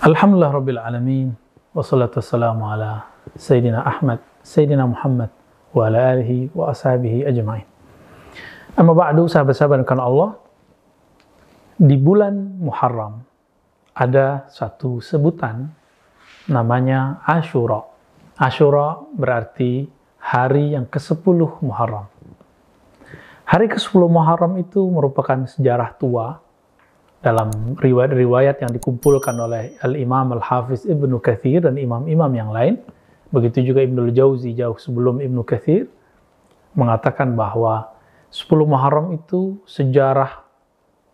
Alhamdulillah Rabbil Alamin. Wassalatu wassalamu ala Sayyidina Ahmad Sayyidina Muhammad Wa ala alihi wa ashabihi ajma'in. Amma ba'du sahabat-sahabat karena Allah Di bulan Muharram Ada satu sebutan Namanya Ashura. Ashura berarti hari yang ke-10 Muharram. Hari ke-10 Muharram itu merupakan sejarah tua dalam riwayat-riwayat yang dikumpulkan oleh Al-Imam Al-Hafiz Ibnu Kathir dan imam-imam yang lain, begitu juga Ibnu Jauzi jauh sebelum Ibnu Kathir, mengatakan bahwa 10 Muharram itu sejarah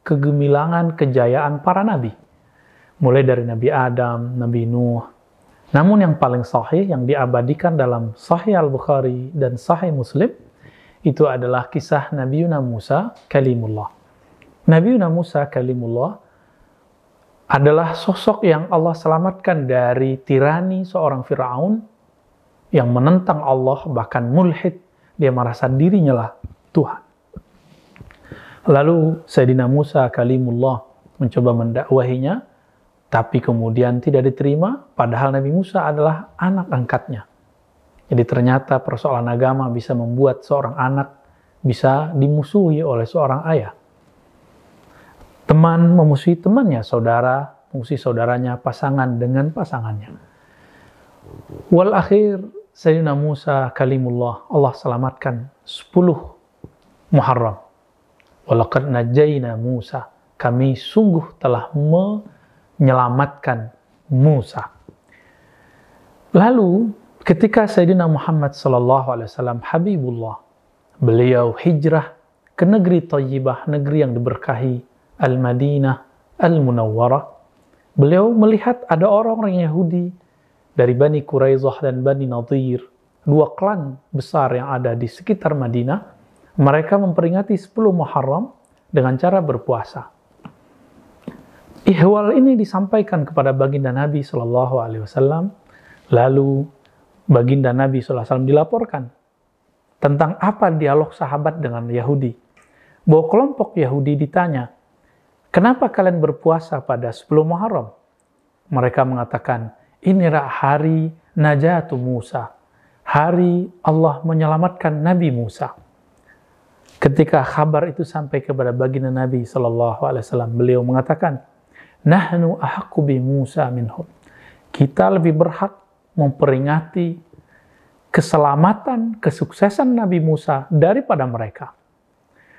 kegemilangan kejayaan para nabi. Mulai dari Nabi Adam, Nabi Nuh. Namun yang paling sahih, yang diabadikan dalam Sahih Al-Bukhari dan Sahih Muslim, itu adalah kisah Nabi Yunus Musa Kalimullah Nabi Musa kalimullah adalah sosok yang Allah selamatkan dari tirani seorang Firaun yang menentang Allah bahkan mulhid dia merasa dirinya lah Tuhan. Lalu Sayyidina Musa kalimullah mencoba mendakwahinya tapi kemudian tidak diterima padahal Nabi Musa adalah anak angkatnya. Jadi ternyata persoalan agama bisa membuat seorang anak bisa dimusuhi oleh seorang ayah. Teman memusuhi temannya, saudara memusuhi saudaranya, pasangan dengan pasangannya. Wal akhir Sayyidina Musa kalimullah Allah selamatkan 10 Muharram. Walaqad najayna Musa. Kami sungguh telah menyelamatkan Musa. Lalu ketika Sayyidina Muhammad sallallahu alaihi wasallam Habibullah beliau hijrah ke negeri Tayyibah, negeri yang diberkahi Al-Madinah Al-Munawwarah, beliau melihat ada orang-orang Yahudi dari Bani Quraizah dan Bani Nadir, dua klan besar yang ada di sekitar Madinah, mereka memperingati 10 Muharram dengan cara berpuasa. Ihwal ini disampaikan kepada baginda Nabi Shallallahu Alaihi Wasallam, lalu baginda Nabi SAW dilaporkan tentang apa dialog sahabat dengan Yahudi. Bahwa kelompok Yahudi ditanya, Kenapa kalian berpuasa pada 10 Muharram? Mereka mengatakan, inilah hari Najatu Musa. Hari Allah menyelamatkan Nabi Musa. Ketika kabar itu sampai kepada baginda Nabi Shallallahu Alaihi Wasallam, beliau mengatakan, Nahnu ahakku Musa minhum. Kita lebih berhak memperingati keselamatan, kesuksesan Nabi Musa daripada mereka.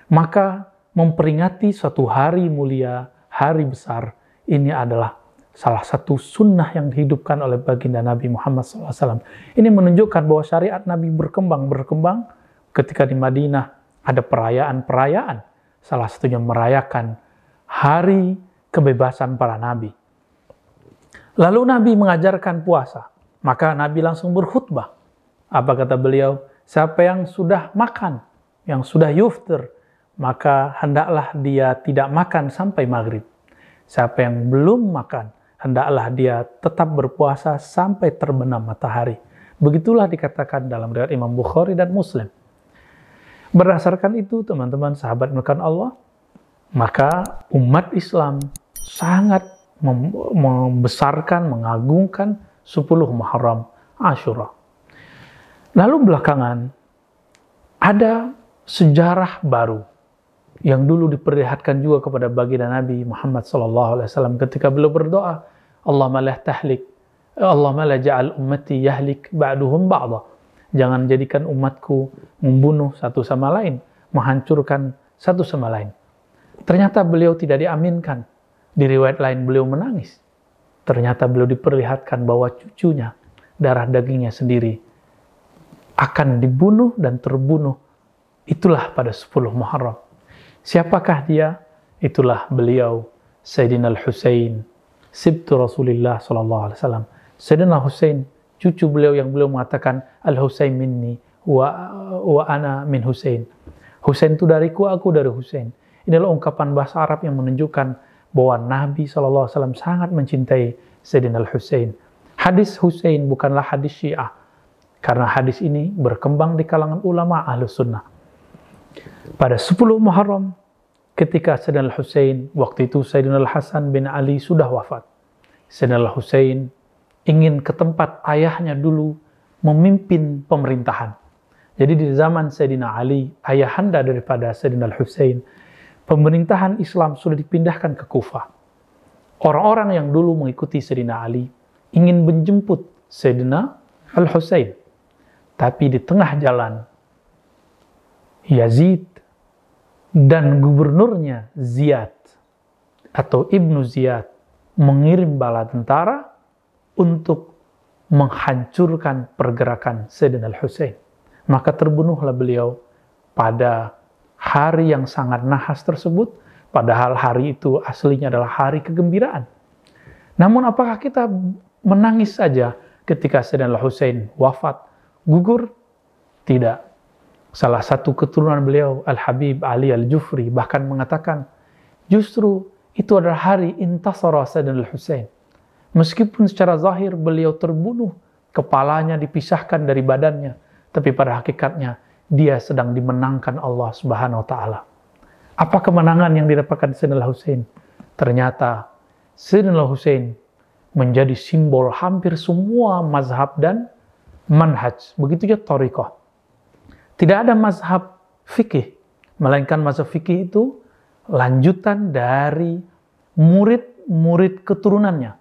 Maka memperingati suatu hari mulia, hari besar, ini adalah salah satu sunnah yang dihidupkan oleh baginda Nabi Muhammad SAW. Ini menunjukkan bahwa syariat Nabi berkembang-berkembang ketika di Madinah ada perayaan-perayaan. Salah satunya merayakan hari kebebasan para nabi. Lalu Nabi mengajarkan puasa. Maka Nabi langsung berkhutbah. Apa kata beliau? Siapa yang sudah makan, yang sudah yuftir, maka hendaklah dia tidak makan sampai maghrib. Siapa yang belum makan, hendaklah dia tetap berpuasa sampai terbenam matahari. Begitulah dikatakan dalam riwayat Imam Bukhari dan Muslim. Berdasarkan itu, teman-teman sahabat melakukan Allah, maka umat Islam sangat membesarkan, mengagungkan 10 Muharram Ashura. Lalu belakangan ada sejarah baru yang dulu diperlihatkan juga kepada baginda Nabi Muhammad SAW ketika beliau berdoa, Allah malah tahlik, Allah malah ja'al ummati yahlik ba'duhum ba'da. Jangan jadikan umatku membunuh satu sama lain, menghancurkan satu sama lain. Ternyata beliau tidak diaminkan. Di riwayat lain beliau menangis. Ternyata beliau diperlihatkan bahwa cucunya, darah dagingnya sendiri, akan dibunuh dan terbunuh. Itulah pada 10 Muharram Siapakah dia? Itulah beliau Sayyidina Al-Husain, sibtu Rasulullah sallallahu alaihi wasallam. Sayyidina Husain, cucu beliau yang beliau mengatakan Al-Husain minni wa wa ana min Husain. Husain itu dariku, aku dari Husain. Inilah ungkapan bahasa Arab yang menunjukkan bahwa Nabi SAW sangat mencintai Sayyidina Al-Husain. Hadis Husain bukanlah hadis Syiah. Karena hadis ini berkembang di kalangan ulama Ahlus Sunnah pada 10 Muharram ketika Sayyidina Al-Husain, waktu itu Sayyidina Al-Hasan bin Ali sudah wafat. Sayyidina Hussein ingin ke tempat ayahnya dulu memimpin pemerintahan. Jadi di zaman Sayyidina Ali, ayahanda daripada Sayyidina Hussein, pemerintahan Islam sudah dipindahkan ke Kufah. Orang-orang yang dulu mengikuti Sayyidina Ali ingin menjemput Sayyidina Al-Husain. Tapi di tengah jalan, Yazid dan gubernurnya Ziyad atau Ibnu Ziyad mengirim bala tentara untuk menghancurkan pergerakan Sayyidina Al-Husain. Maka terbunuhlah beliau pada hari yang sangat nahas tersebut, padahal hari itu aslinya adalah hari kegembiraan. Namun apakah kita menangis saja ketika Sayyidina Al-Husain wafat, gugur? Tidak. Salah satu keturunan beliau, Al-Habib Ali Al-Jufri, bahkan mengatakan, justru itu adalah hari intasara Sayyidina Al-Husain. Meskipun secara zahir beliau terbunuh, kepalanya dipisahkan dari badannya, tapi pada hakikatnya dia sedang dimenangkan Allah Subhanahu wa taala. Apa kemenangan yang didapatkan Sayyidina Al-Husain? Ternyata Sayyidina Al-Husain menjadi simbol hampir semua mazhab dan manhaj. Begitu juga tariqah. Tidak ada mazhab fikih, melainkan mazhab fikih itu lanjutan dari murid-murid keturunannya.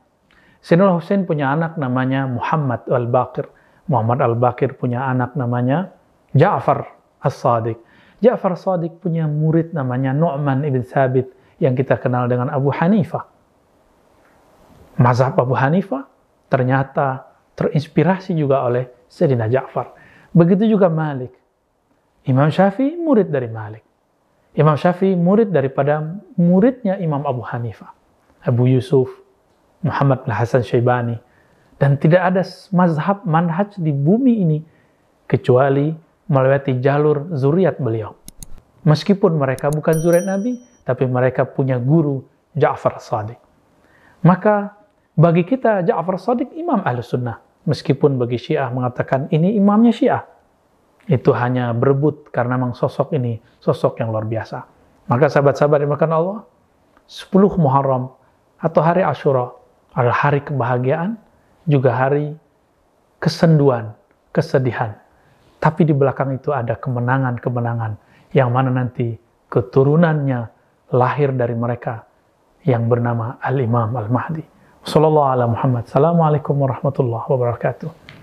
Sayyidina Hussein punya anak namanya Muhammad Al-Baqir. Muhammad Al-Baqir punya anak namanya Ja'far As-Sadiq. Ja'far As-Sadiq punya murid namanya Nu'man ibn Thabit yang kita kenal dengan Abu Hanifah. Mazhab Abu Hanifah ternyata terinspirasi juga oleh Sayyidina Ja'far. Begitu juga Malik. Imam Syafi'i murid dari Malik. Imam Syafi'i murid daripada muridnya Imam Abu Hanifah. Abu Yusuf, Muhammad bin Hasan Syaibani. Dan tidak ada mazhab manhaj di bumi ini kecuali melewati jalur zuriat beliau. Meskipun mereka bukan zuriat Nabi, tapi mereka punya guru Ja'far Sadiq. Maka bagi kita Ja'far Sadiq imam ahlu sunnah. Meskipun bagi Syiah mengatakan ini imamnya Syiah itu hanya berebut karena memang sosok ini sosok yang luar biasa. Maka sahabat-sahabat dimakan Allah, 10 Muharram atau hari Ashura adalah hari kebahagiaan, juga hari kesenduan, kesedihan. Tapi di belakang itu ada kemenangan-kemenangan yang mana nanti keturunannya lahir dari mereka yang bernama Al-Imam Al-Mahdi. Assalamualaikum warahmatullahi wabarakatuh.